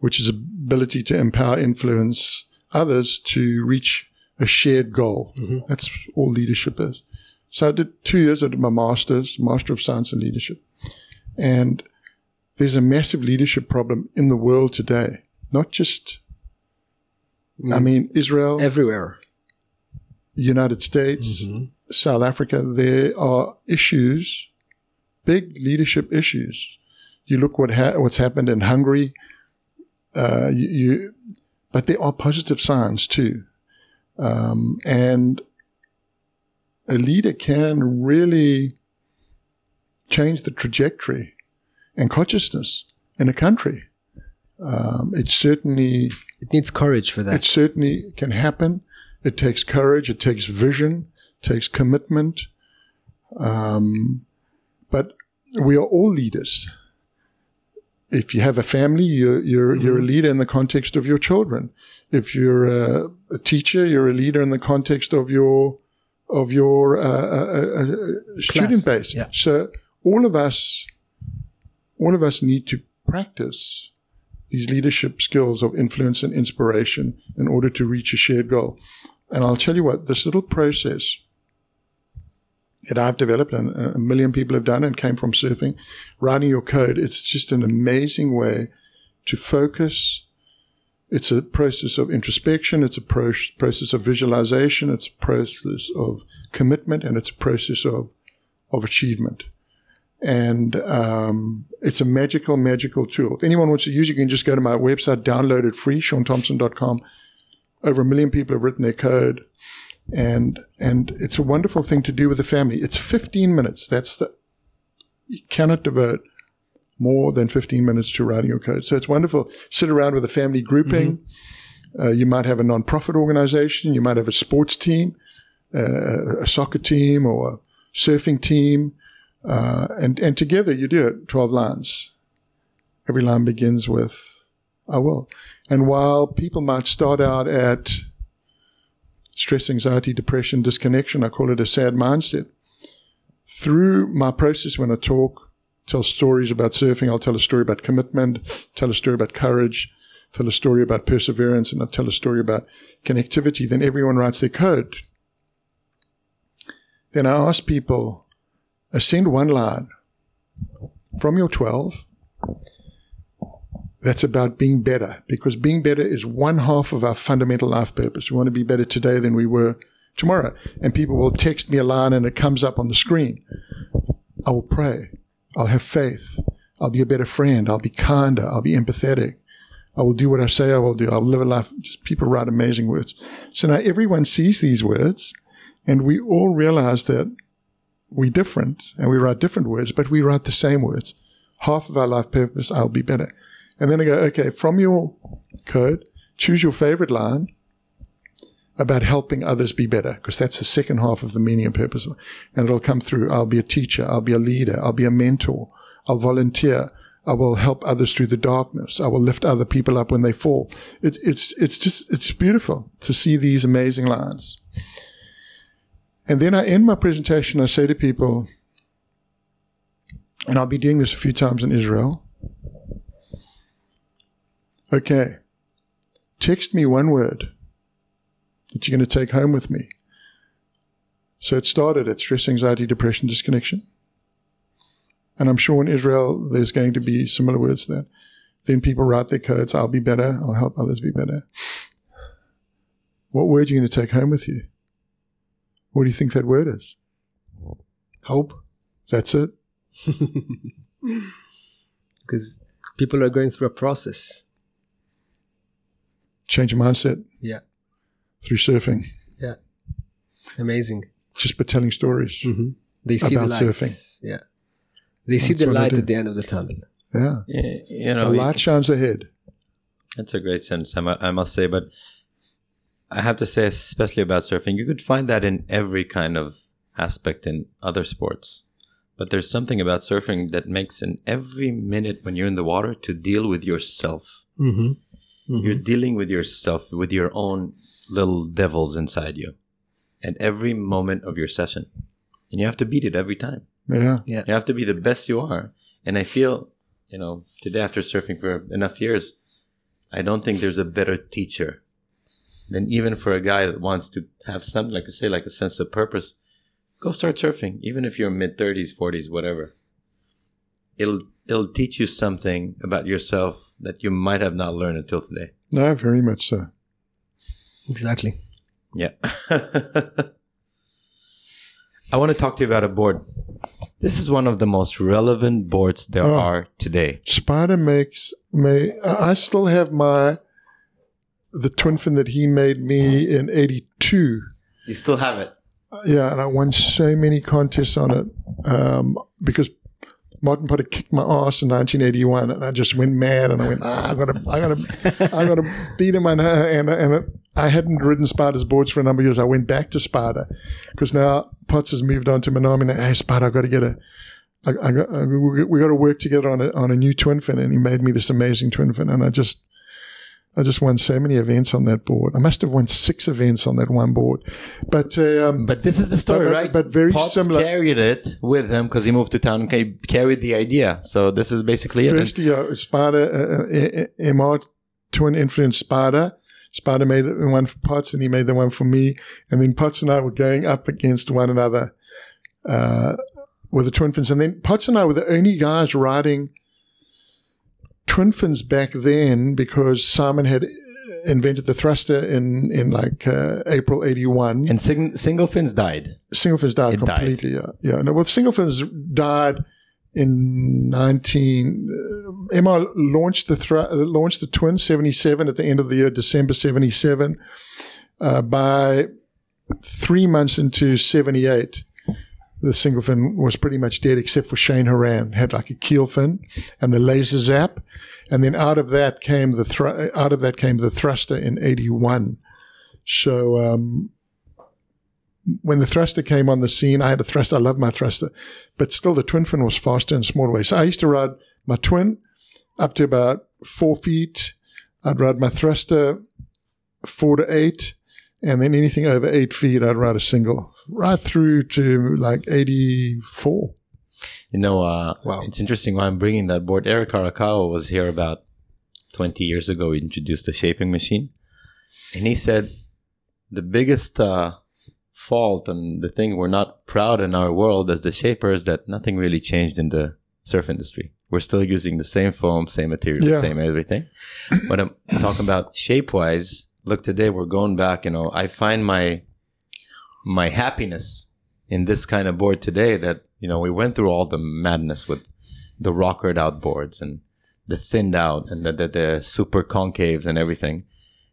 which is ability to empower, influence others to reach a shared goal. That's all leadership is. So I did two years. I did my master's, Master of Science in Leadership, and there's a massive leadership problem in the world today. Not just, I mean, Israel, Everywhere. United States, South Africa, there are issues, big leadership issues. You look what ha- what's happened in Hungary. Uh, you, you, but there are positive signs too, um, and a leader can really change the trajectory and consciousness in a country. Um, it certainly It needs courage for that. it certainly can happen. It takes courage. It takes vision. it takes commitment. Um, but we are all leaders. If you have a family, you're you're, you're a leader in the context of your children. If you're a, a teacher, you're a leader in the context of your of your uh, uh, uh, uh, student base. yeah. So all of us, all of us need to practice these leadership skills of influence and inspiration in order to reach a shared goal. And I'll tell you what, this little process that I've developed and uh, a million people have done and came from surfing, writing your code, it's just an amazing way to focus. It's a process of introspection. It's a pro- process of visualization. It's a process of commitment and it's a process of, of achievement and um, it's a magical, magical tool. If anyone wants to use it, you can just go to my website, download it free, ShaunTomson.com. Over a million people have written their code, and and it's a wonderful thing to do with the family. It's 15 minutes. That's the you cannot devote more than 15 minutes to writing your code. So it's wonderful. Sit around with a family grouping. Uh, you might have a non-profit organization. You might have a sports team, uh, a soccer team, or a surfing team. Uh, and, and together you do it 12 lines. Every line begins with, I will. And while people might start out at stress, anxiety, depression, disconnection, I call it a sad mindset. Through my process when I talk, tell stories about surfing, I'll tell a story about commitment, tell a story about courage, tell a story about perseverance, and I'll tell a story about connectivity. Then everyone writes their code. Then I ask people, send one line from your 12 that's about being better because being better is one half of our fundamental life purpose. We want to be better today than we were tomorrow. And people will text me a line and it comes up on the screen. I will pray. I'll have faith. I'll be a better friend. I'll be kinder. I'll be empathetic. I will do what I say I will do. I'll live a life. Just people write amazing words. So now everyone sees these words and we all realize that we're different and we write different words, but we write the same words. Half of our life purpose, I'll be better. And then I go, okay, from your code, choose your favorite line about helping others be better, because that's the second half of the meaning and purpose. And it'll come through. I'll be a teacher. I'll be a leader. I'll be a mentor. I'll volunteer. I will help others through the darkness. I will lift other people up when they fall. It, it's, it's just, it's beautiful to see these amazing lines. And then I end my presentation. I say to people, and I'll be doing this a few times in Israel. Okay, text me one word that you're going to take home with me. So it started at stress, anxiety, depression, disconnection. And I'm sure in Israel there's going to be similar words to that. Then people write their codes. I'll be better. I'll help others be better. What word are you going to take home with you? What do you think that word is? Hope. That's it. Because people are going through a process. Change your mindset Yeah. through surfing. Yeah. Amazing. Just by telling stories. Mm-hmm. They see About the light. surfing. Yeah. They see That's the light at the end of the tunnel. Yeah. Yeah, you The know, light shines ahead. That's a great sentence, I must say. But I have to say, especially about surfing, you could find that in every kind of aspect in other sports. but there's something about surfing that makes in every minute when you're in the water to deal with yourself. Mm-hmm. You're dealing with yourself, with your own little devils inside you at every moment of your session. And you have to beat it every time. Yeah. Yeah. You have to be the best you are. And I feel, you know, today after surfing for enough years, I don't think there's a better teacher than even for a guy that wants to have something, like I say, like a sense of purpose. Go start surfing, even if you're mid 30s, 40s, whatever. It'll it'll teach you something about yourself that you might have not learned until today. No, very much so. Exactly. Yeah. I want to talk to you about a board. This is one of the most relevant boards there Oh. are today. Spider makes me. I I still have my the twin fin that he made me in '82. You still have it. Yeah, and I won so many contests on it um, because Martin Potter kicked my ass in 1981, and I just went mad, and I went, ah, I gotta, I gotta, I gotta beat him, and and and it, I hadn't ridden Spider's boards for a number of years. I went back to Spider because now Potts has moved on to Minami. And hey, Sparta, I've got to get a. I, I got, I, we we got to work together on a on a new twin fin, and he made me this amazing twin fin, and I just. I just won so many events on that board. I must have won six events on that one board, but um, But this is the story, but- right? but very Potts similar. carried it with him because he moved to town and ca- carried the idea. So this is basically it. First year, Spider, uh, uh, MR twin influence Spider. Spider made the one for Potts and he made the one for me. And then Potts and I were going up against one another uh, with the twin fins. And then Potts and I were the only guys riding twin fins back then because Simon had invented the thruster in, in like uh, April 81 And sing- single fins died. single fins died It died. completely. Yeah, yeah. No, well, single fins died in nineteen. Uh, MR launched the thr- uh, launched the twin seventy seven at the end of the year, December seventy seven. Uh, by three months into seventy eight, the single fin was pretty much dead, except for Cheyne Horan had like a keel fin and the Lazer Zap, and then out of that came the thr- out of that came the thruster in eighty one. So. Um, when the thruster came on the scene, I had a thruster. I love my thruster, but still the twin fin was faster and smaller way. So I used to ride my twin up to about four feet. I'd ride my thruster four to eight, and then anything over eight feet, I'd ride a single right through to like eighty-four. You know, uh, Wow. it's interesting why I'm bringing that board. Eric Arakawa was here about 20 years ago. He introduced the shaping machine. And he said the biggest uh, fault and the thing we're not proud in our world as the shapers that nothing really changed in the surf industry. We're still using the same foam, same material, Yeah. same everything. but I'm talking about shape wise. Look, today we're going back. You know, I find my my happiness in this kind of board today that you know we went through all the madness with the rockered out boards and the thinned out and the, the, the super concaves and everything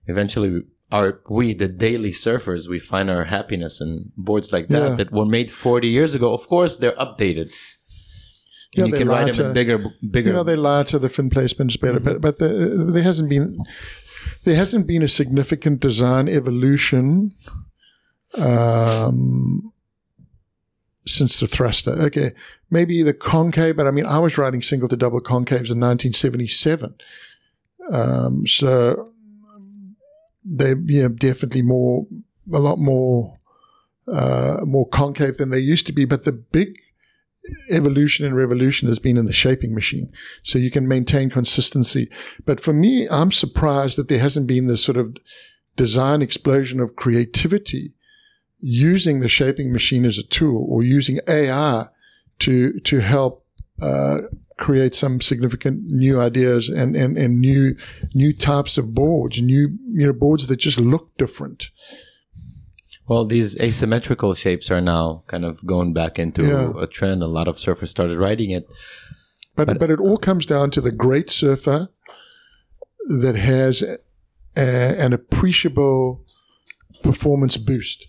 eventually our we the daily surfers we find our happiness in boards like that Yeah. that were made 40 years ago of course they're updated Yeah, you can ride them in bigger bigger You know, they lie to the fin placement's better, mm-hmm. but but the, there hasn't been there hasn't been a significant design evolution um, since the thruster. Okay, maybe the concave, but I mean, I was riding single to double concaves in 1977, um, so they're yeah definitely more a lot more uh, more concave than they used to be. But the big evolution and revolution has been in the shaping machine. So you can maintain consistency. But for me, I'm surprised that there hasn't been this sort of design explosion of creativity using the shaping machine as a tool or using AI to, to help, uh, create some significant new ideas and, and, and new, new types of boards, new, you know, boards that just look different. Well these asymmetrical shapes are now kind of going back into Yeah. a trend a lot of surfers started riding it But, but it all comes down to the great surfer that has a, an appreciable performance boost.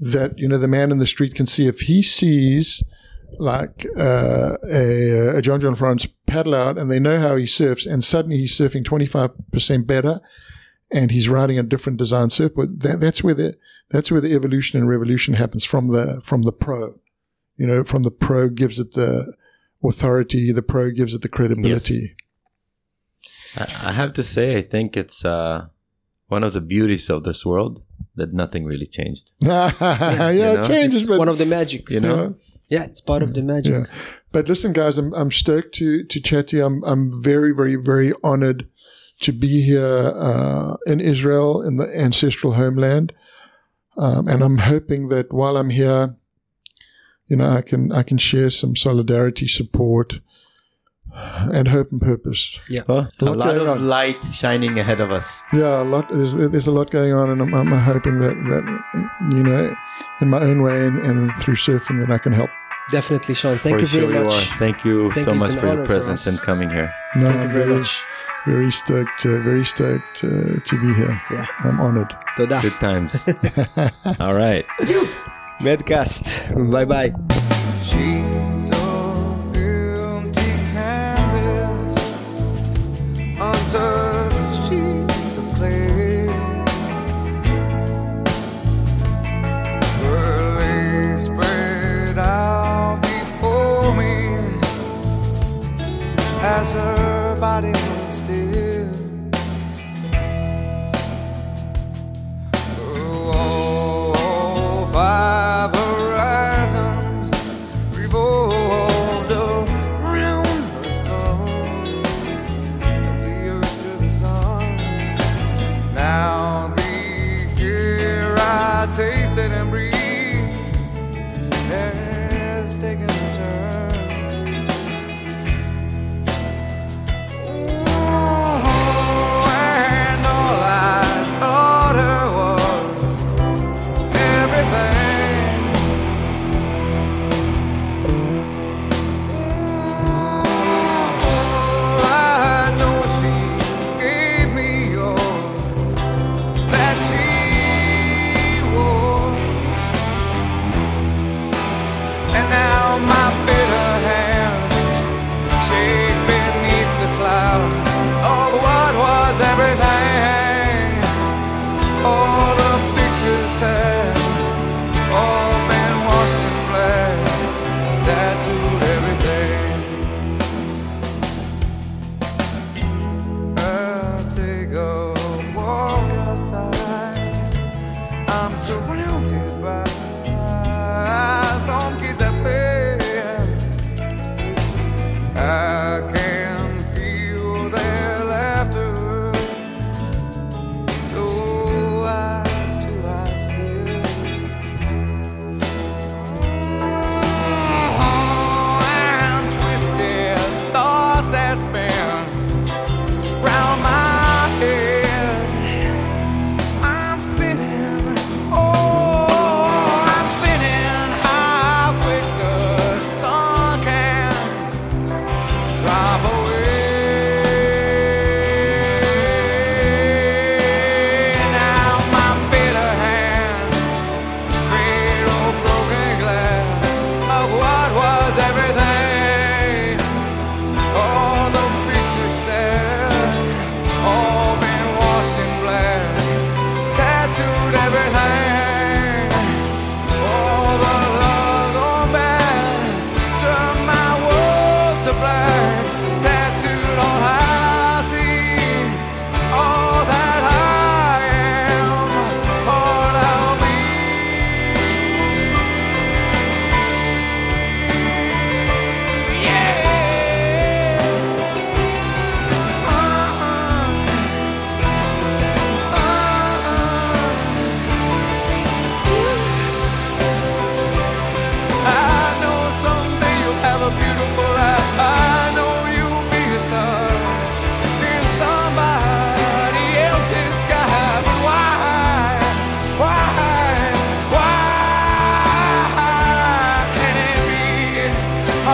That you know the man in the street can see if he sees like uh, a, a John John Florence paddle out and they know how he surfs and suddenly he's surfing twenty five percent better and he's riding a different design surfboard. That, that's where the that's where the evolution and revolution happens from the from the pro You know, from the pro gives it the authority, the pro gives it the credibility. I, I have to say, I think it's uh, one of the beauties of this world that nothing really changed. Yeah, you it changes, It's but one of the magic. You know, Yeah, it's part of the magic. Yeah. But listen, guys, I'm I'm stoked to to chat to you. I'm I'm very very very honored to be here uh, in Israel in the ancestral homeland, um, and I'm hoping that while I'm here, you know, I can I can share some solidarity, support, and hope and purpose. well, a lot lot of on. light shining ahead of us. Yeah, a lot. There's, there's a lot going on, and I'm, I'm hoping that that you know, in my own way and, and through surfing, that I can help. Definitely, Shaun. Thank for you sure very you much. are. Thank you Thank so you. much for your presence us. and coming here. No, Thank you very very, much. Very stoked, uh, very stoked uh, to be here. Yeah. I'm honored. Toda. Good times. All right. MedCast. Bye bye. Oh,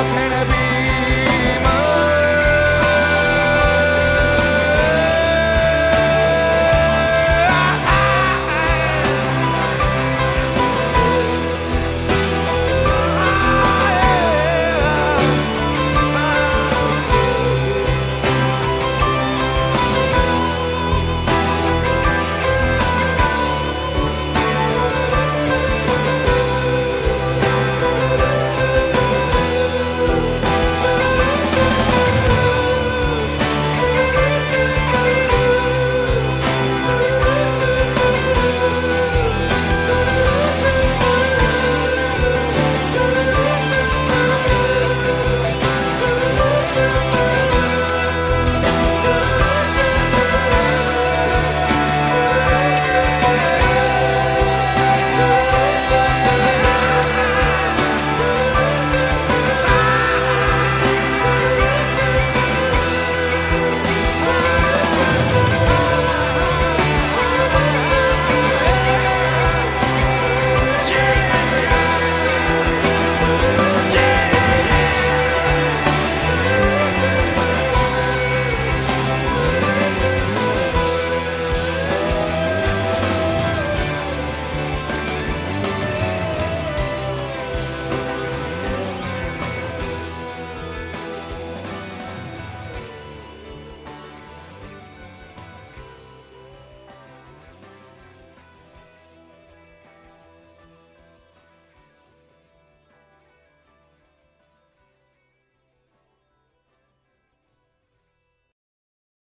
can it be?